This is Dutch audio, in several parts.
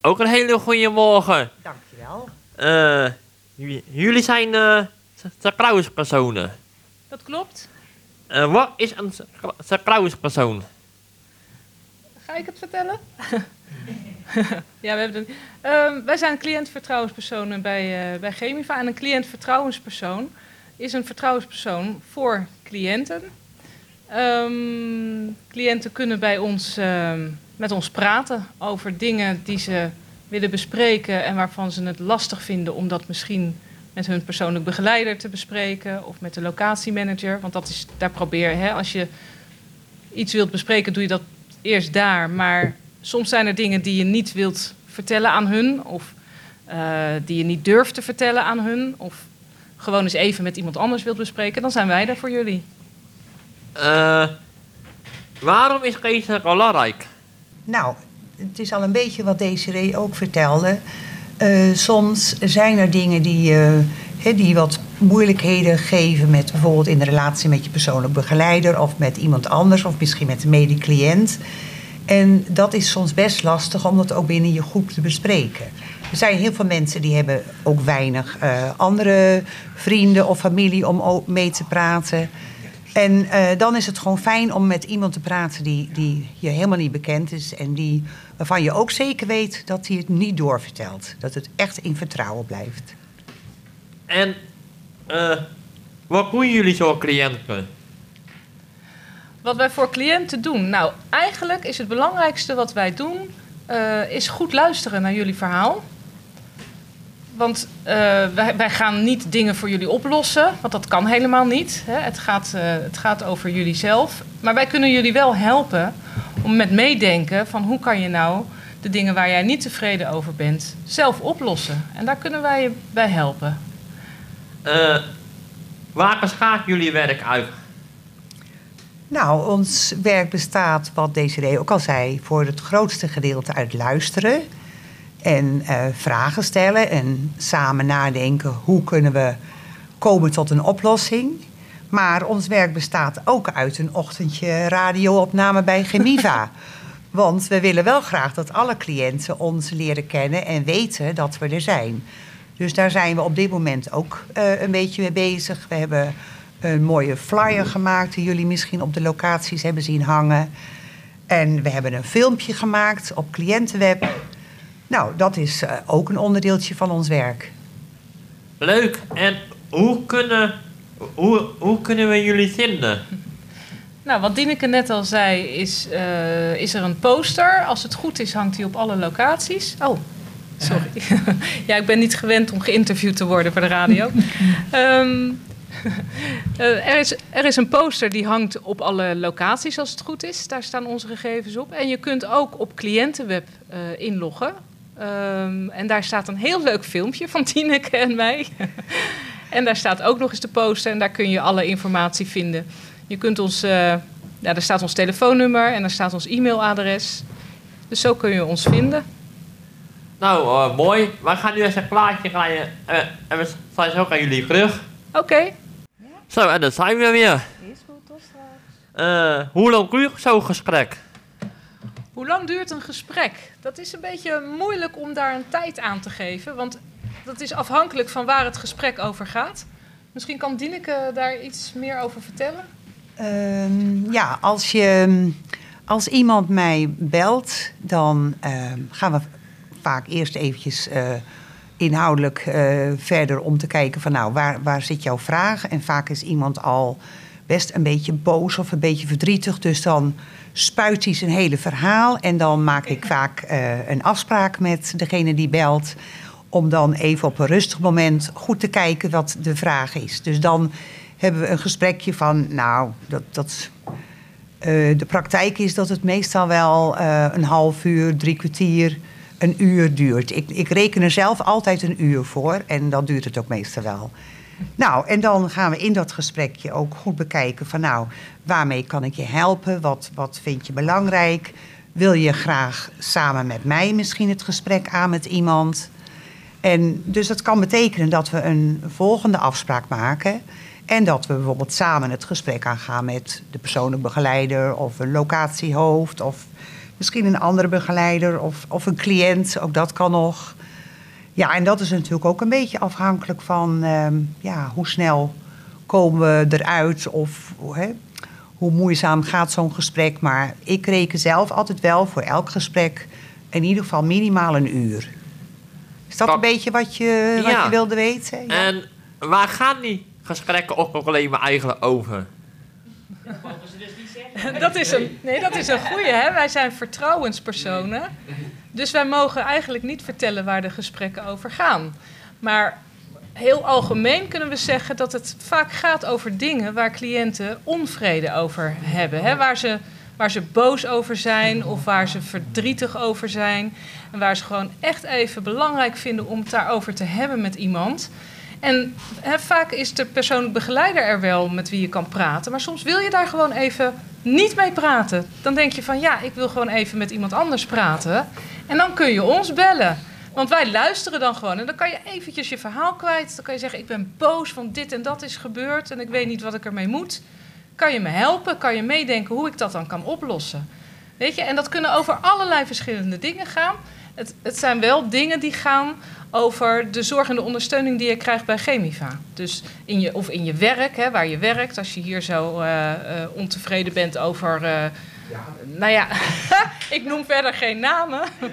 Ook een hele goede morgen. Dankjewel. Eh, jullie zijn eh vertrouwenspersonen. Dat klopt. Eh, wat is een vertrouwenspersoon? Ga ik het vertellen? ja, we hebben de, Ehm, wij zijn cliëntvertrouwenspersonen bij, bij Chemiva. En een cliëntvertrouwenspersoon is een vertrouwenspersoon voor cliënten. Ehm, cliënten kunnen bij ons, ehm, met ons praten over dingen die ze willen bespreken en waarvan ze het lastig vinden om dat misschien met hun persoonlijk begeleider te bespreken of met de locatiemanager. Want dat is, daar probeer hè, als je iets wilt bespreken, doe je dat eerst daar. Maar soms zijn er dingen die je niet wilt vertellen aan hun, of eh, die je niet durft te vertellen aan hun, of gewoon eens even met iemand anders wilt bespreken. Dan zijn wij daar voor jullie. Eh, waarom is Kees belangrijk? Nou, het is al een beetje wat Desiree ook vertelde. Eh, soms zijn er dingen die, eh, die wat moeilijkheden geven met bijvoorbeeld in de relatie met je persoonlijk begeleider of met iemand anders of misschien met een medecliënt. En dat is soms best lastig om dat ook binnen je groep te bespreken. Er zijn heel veel mensen die hebben ook weinig eh, andere vrienden of familie om mee te praten. En eh, dan is het gewoon fijn om met iemand te praten die, die je helemaal niet bekend is. En die, waarvan je ook zeker weet dat hij het niet doorvertelt. Dat het echt in vertrouwen blijft. En eh, wat doen jullie zo cliënten? Wat wij voor cliënten doen? Nou, eigenlijk is het belangrijkste wat wij doen, eh, is goed luisteren naar jullie verhaal. Want eh, wij, wij gaan niet dingen voor jullie oplossen, want dat kan helemaal niet. Hè. Het, gaat, eh, het gaat over jullie zelf. Maar wij kunnen jullie wel helpen om met meedenken van hoe kan je nou de dingen waar jij niet tevreden over bent zelf oplossen. En daar kunnen wij je bij helpen. Eh, waar bestaat jullie werk uit? Nou, ons werk bestaat, wat Desiree ook al zei, voor het grootste gedeelte uit luisteren. En eh, vragen stellen en samen nadenken hoe kunnen we komen tot een oplossing. Maar ons werk bestaat ook uit een ochtendje radioopname bij Gemiva. Want we willen wel graag dat alle cliënten ons leren kennen en weten dat we er zijn. Dus daar zijn we op dit moment ook eh, een beetje mee bezig. We hebben een mooie flyer gemaakt die jullie misschien op de locaties hebben zien hangen. En we hebben een filmpje gemaakt op cliëntenweb. Nou, dat is eh, ook een onderdeeltje van ons werk. Leuk. En hoe kunnen, hoe, hoe kunnen we jullie vinden? Nou, wat Dineke net al zei, is, eh, is er een poster. Als het goed is, hangt die op alle locaties. Oh, sorry. ja, ik ben niet gewend om geïnterviewd te worden voor de radio. Ehm, eh, er, is, er is een poster die hangt op alle locaties, als het goed is. Daar staan onze gegevens op. En je kunt ook op cliëntenweb eh, inloggen. Ehm, en daar staat een heel leuk filmpje van Tineke en mij. en daar staat ook nog eens de poster en daar kun je alle informatie vinden. Je kunt ons, eh, ja, daar staat ons telefoonnummer en daar staat ons e-mailadres. Dus zo kun je ons vinden. Nou, eh, mooi. We gaan nu eens een plaatje rijden. eh, en we zijn zo aan jullie terug. Oké. Zo, en dan zijn we weer. Is goed, tot straks. Eh, hoe lang duurt zo'n gesprek? Hoe lang duurt een gesprek? Dat is een beetje moeilijk om daar een tijd aan te geven, want dat is afhankelijk van waar het gesprek over gaat. Misschien kan Dineke daar iets meer over vertellen? Ehm, ja, als, je, als iemand mij belt, dan ehm, gaan we vaak eerst eventjes eh, inhoudelijk eh, verder om te kijken van nou, waar, waar zit jouw vraag? En vaak is iemand al best een beetje boos of een beetje verdrietig, dus dan spuit hij zijn hele verhaal en dan maak ik vaak eh, een afspraak met degene die belt om dan even op een rustig moment goed te kijken wat de vraag is. Dus dan hebben we een gesprekje van, nou, dat, dat, eh, de praktijk is dat het meestal wel eh, een half uur, drie kwartier, een uur duurt. Ik, ik reken er zelf altijd een uur voor en dan duurt het ook meestal wel. Nou, en dan gaan we in dat gesprekje ook goed bekijken van nou, waarmee kan ik je helpen? Wat, wat vind je belangrijk? Wil je graag samen met mij misschien het gesprek aan met iemand? En dus dat kan betekenen dat we een volgende afspraak maken. En dat we bijvoorbeeld samen het gesprek aangaan met de persoonlijk begeleider of een locatiehoofd of misschien een andere begeleider of, of een cliënt, ook dat kan nog. Ja, en dat is natuurlijk ook een beetje afhankelijk van ehm, ja, hoe snel komen we eruit of hè, hoe moeizaam gaat zo'n gesprek. Maar ik reken zelf altijd wel voor elk gesprek in ieder geval minimaal een uur. Is dat Dat- een beetje wat je, wat je wilde weten? Ja. En waar gaan die gesprekken ook alleen maar eigenlijk over? Dat is een, nee, dat is een goeie, hè? Wij zijn vertrouwenspersonen. Dus wij mogen eigenlijk niet vertellen waar de gesprekken over gaan. Maar heel algemeen kunnen we zeggen dat het vaak gaat over dingen waar cliënten onvrede over hebben. Hè? Waar, ze, waar ze boos over zijn of waar ze verdrietig over zijn. En waar ze gewoon echt even belangrijk vinden om het daarover te hebben met iemand. En hè, vaak is de persoonlijk begeleider er wel met wie je kan praten. Maar soms wil je daar gewoon even niet mee praten. Dan denk je van ja, ik wil gewoon even met iemand anders praten. En dan kun je ons bellen. Want wij luisteren dan gewoon. En dan kan je eventjes je verhaal kwijt. Dan kan je zeggen, ik ben boos, want dit en dat is gebeurd. En ik weet niet wat ik ermee moet. Kan je me helpen? Kan je meedenken hoe ik dat dan kan oplossen? Weet je, en dat kunnen over allerlei verschillende dingen gaan. Het, het zijn wel dingen die gaan over de zorg en de ondersteuning die je krijgt bij Chemiva. Dus in je, of in je werk, hè, waar je werkt. Als je hier zo eh, eh, ontevreden bent over... eh, Nou ja, ik noem verder geen namen.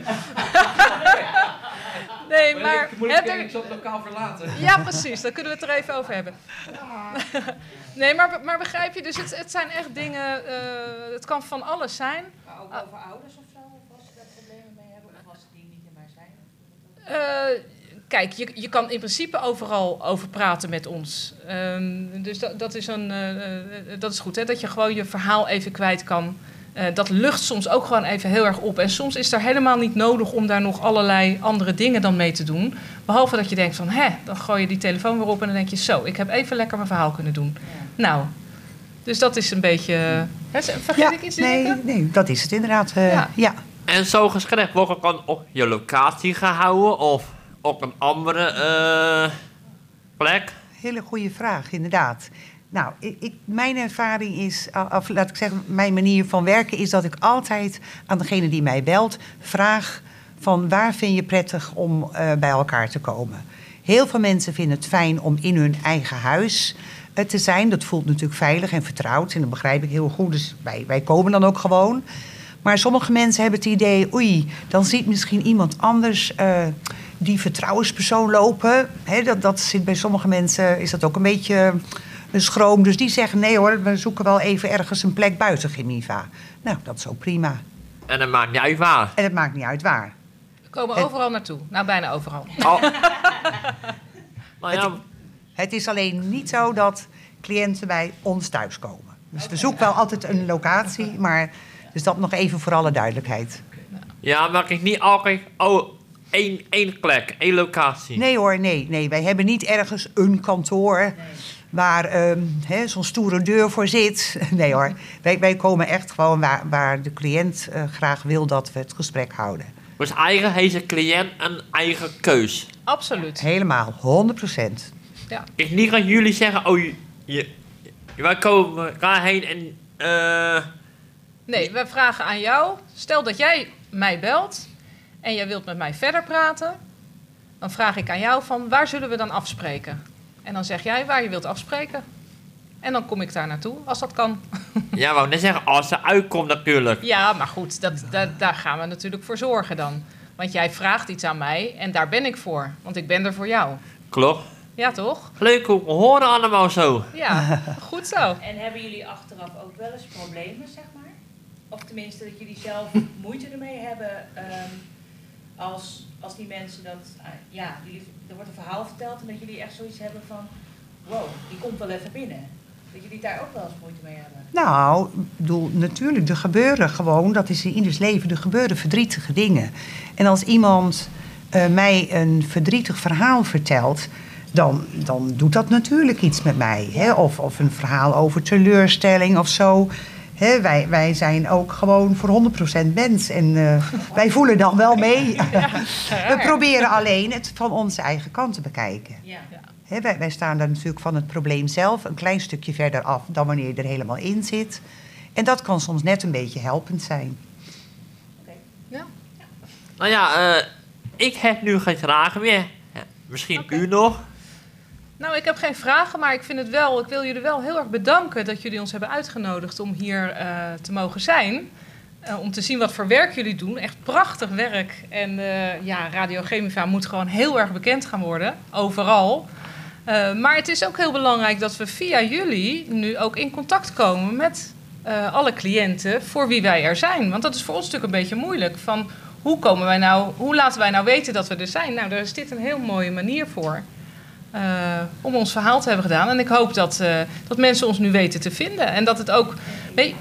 nee, maar... hè, er- op lokaal verlaten. ja, precies. Daar kunnen we het er even over hebben. nee, maar, maar begrijp je? Dus het, het zijn echt dingen... eh, het kan van alles zijn. Maar ook over ouders of zo? Of als ze daar problemen mee hebben? Of als die niet erbij zijn? Eh, kijk, je, je kan in principe overal over praten met ons. Ehm, dus dat, dat, is een, eh, eh, dat is goed, hè? dat je gewoon je verhaal even kwijt kan. Eh, dat lucht soms ook gewoon even heel erg op. En soms is er helemaal niet nodig om daar nog allerlei andere dingen dan mee te doen. Behalve dat je denkt van, hè, dan gooi je die telefoon weer op en dan denk je, zo, ik heb even lekker mijn verhaal kunnen doen. Nou, dus dat is een beetje... Hè, vergeet ja, ik iets, nee, nee, dat is het inderdaad. eh, Ja. ja. En zo'n gesprek wordt dan op je locatie gehouden of op een andere eh, plek? Hele goede vraag, inderdaad. Nou, ik, ik- mijn ervaring is, of- of laat ik zeggen, mijn manier van werken is dat ik altijd aan degene die mij belt vraag van waar vind je prettig om eh, bij elkaar te komen. Heel veel mensen vinden het fijn om in hun eigen huis eh, te zijn. Dat voelt natuurlijk veilig en vertrouwd en dat begrijp ik heel goed. Dus wij, wij komen dan ook gewoon. Maar sommige mensen hebben het idee, oei, dan ziet misschien iemand anders eh, die vertrouwenspersoon lopen. Hè, dat, dat zit bij sommige mensen, is dat ook een beetje een schroom. Dus die zeggen, nee hoor, we zoeken wel even ergens een plek buiten Gemiva. Nou, dat is ook prima. En dat maakt niet uit waar. En het maakt niet uit waar. We komen Het- overal naartoe. Nou, bijna overal. Oh. nou ja, Het is alleen niet zo dat cliënten bij ons thuiskomen. Dus we zoeken wel altijd een locatie, maar dus dat nog even voor alle duidelijkheid. ja, maar ik niet altijd... Oh, één, één plek, één locatie. Nee hoor, nee, nee. Wij hebben niet ergens een kantoor waar ehm, hè, zo'n stoere deur voor zit. Nee hoor, wij, wij komen echt gewoon waar, waar de cliënt eh, graag wil dat we het gesprek houden. Dus eigen heeft een cliënt een eigen keus. Absoluut. Helemaal, 100 procent. Ik niet gaan jullie zeggen, oh, je, je, wij komen daarheen en... eh Nee, we vragen aan jou. Stel dat jij mij belt en jij wilt met mij verder praten. Dan vraag ik aan jou van waar zullen we dan afspreken? En dan zeg jij waar je wilt afspreken. En dan kom ik daar naartoe, als dat kan. ja, wou net zeggen, als ze uitkomt natuurlijk. Ja, maar goed, dat, da- daar gaan we natuurlijk voor zorgen dan. Want jij vraagt iets aan mij en daar ben ik voor. Want ik ben er voor jou. Klopt. Ja, toch? Leuk hoe we horen allemaal zo. Ja, goed zo. En hebben jullie achteraf ook wel eens problemen, zeg maar? Of tenminste dat jullie zelf moeite ermee hebben ehm, als, als die mensen dat... ah, ja, jullie, er wordt een verhaal verteld en dat jullie echt zoiets hebben van... Wow, die komt wel even binnen. Dat jullie daar ook wel eens moeite mee hebben. Nou, ik bedoel, natuurlijk, er gebeuren gewoon, dat is in ieders leven, er gebeuren verdrietige dingen. En als iemand eh, mij een verdrietig verhaal vertelt, dan, dan doet dat natuurlijk iets met mij. Hè? Of, of een verhaal over teleurstelling of zo. Hè, wij, wij zijn ook gewoon voor 100% mens en eh, wij voelen dan wel mee. We proberen alleen het van onze eigen kant te bekijken. Ja. Hè, wij, wij staan daar natuurlijk van het probleem zelf een klein stukje verder af dan wanneer je er helemaal in zit. En dat kan soms net een beetje helpend zijn. Nou ja, eh, ik heb nu geen vragen meer. Ja, misschien u nog? Nou, ik heb geen vragen, maar ik vind het wel. Ik wil jullie wel heel erg bedanken dat jullie ons hebben uitgenodigd om hier eh, te mogen zijn. Eh, om te zien wat voor werk jullie doen. Echt prachtig werk. En eh, ja, Radio Chemiva moet gewoon heel erg bekend gaan worden, overal. Maar het is ook heel belangrijk dat we via jullie nu ook in contact komen met alle cliënten voor wie wij er zijn. Want dat is voor ons natuurlijk een beetje moeilijk. Van hoe, komen wij nou, hoe laten wij nou weten dat we er zijn? Nou, daar is dit een heel mooie manier voor. Eh, om ons verhaal te hebben gedaan. En ik hoop dat, eh, dat mensen ons nu weten te vinden. En dat het ook. Weet,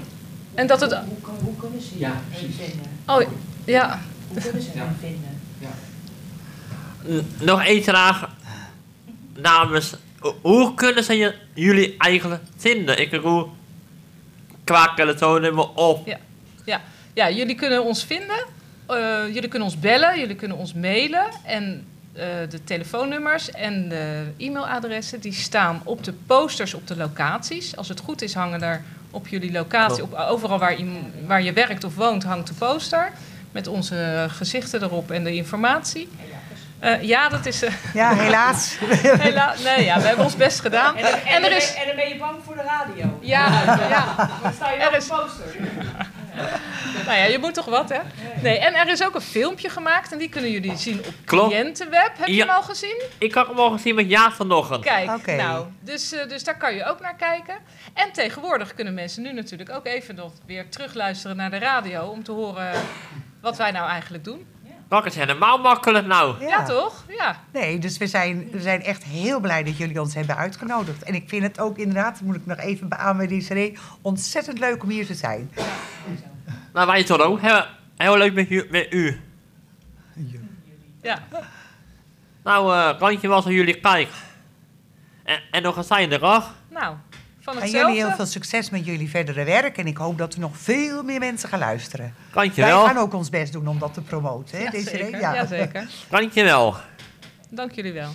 en dat het. Hoe, hoe kunnen ze Ja, vinden? Oh ja. Hoe kunnen ze Ja. hem vinden? Nog één vraag. Namens, ho- hoe kunnen ze je, jullie eigenlijk vinden? Ik bedoel, qua telefoonnummer of... Ja, jullie kunnen ons vinden. Eh, jullie kunnen ons bellen, jullie kunnen ons mailen. En eh, de telefoonnummers en de e-mailadressen die staan op de posters op de locaties. Als het goed is, hangen er op jullie locatie, op, overal waar, iem- waar je werkt of woont, hangt de poster. Met onze gezichten erop en de informatie. Eh, ja, dat is. eh, Ja, helaas. helaas. Nee, ja, we hebben ons best gedaan. En, dan- en, En er is. ben- en dan ben je bang voor de radio. Ja, ja. Dan sta je Er op is- de poster. Nou ja, je moet toch wat, hè? Nee, en er is ook een filmpje gemaakt en die kunnen jullie zien op Klopt. cliëntenweb. Heb je Ja. hem al gezien? Ik had hem al gezien met Jaap vanochtend. Kijk, nou, dus, eh, dus daar kan je ook naar kijken. En tegenwoordig kunnen mensen nu natuurlijk ook even nog weer terugluisteren naar de radio om te horen wat wij nou eigenlijk doen. Dat is helemaal makkelijk nou. Ja, toch? Ja. Nee, dus we zijn, we zijn echt heel blij dat jullie ons hebben uitgenodigd. En ik vind het ook inderdaad, moet ik nog even beamen, Desiree, ontzettend leuk om hier te zijn. Nou, wij toch ook. Heel, heel leuk met u. Met u. ja. Nou, eh dankjewel voor jullie kijk. En, en nog een zijnde dag. Nou, van En hetzelfde. jullie heel veel succes met jullie verdere werk. En ik hoop dat er nog veel meer mensen gaan luisteren. Wij Dankjewel. gaan ook ons best doen om dat te promoten, hè, Ja, Desiree? zeker. Ja. zeker. Dankjewel. Dank jullie wel.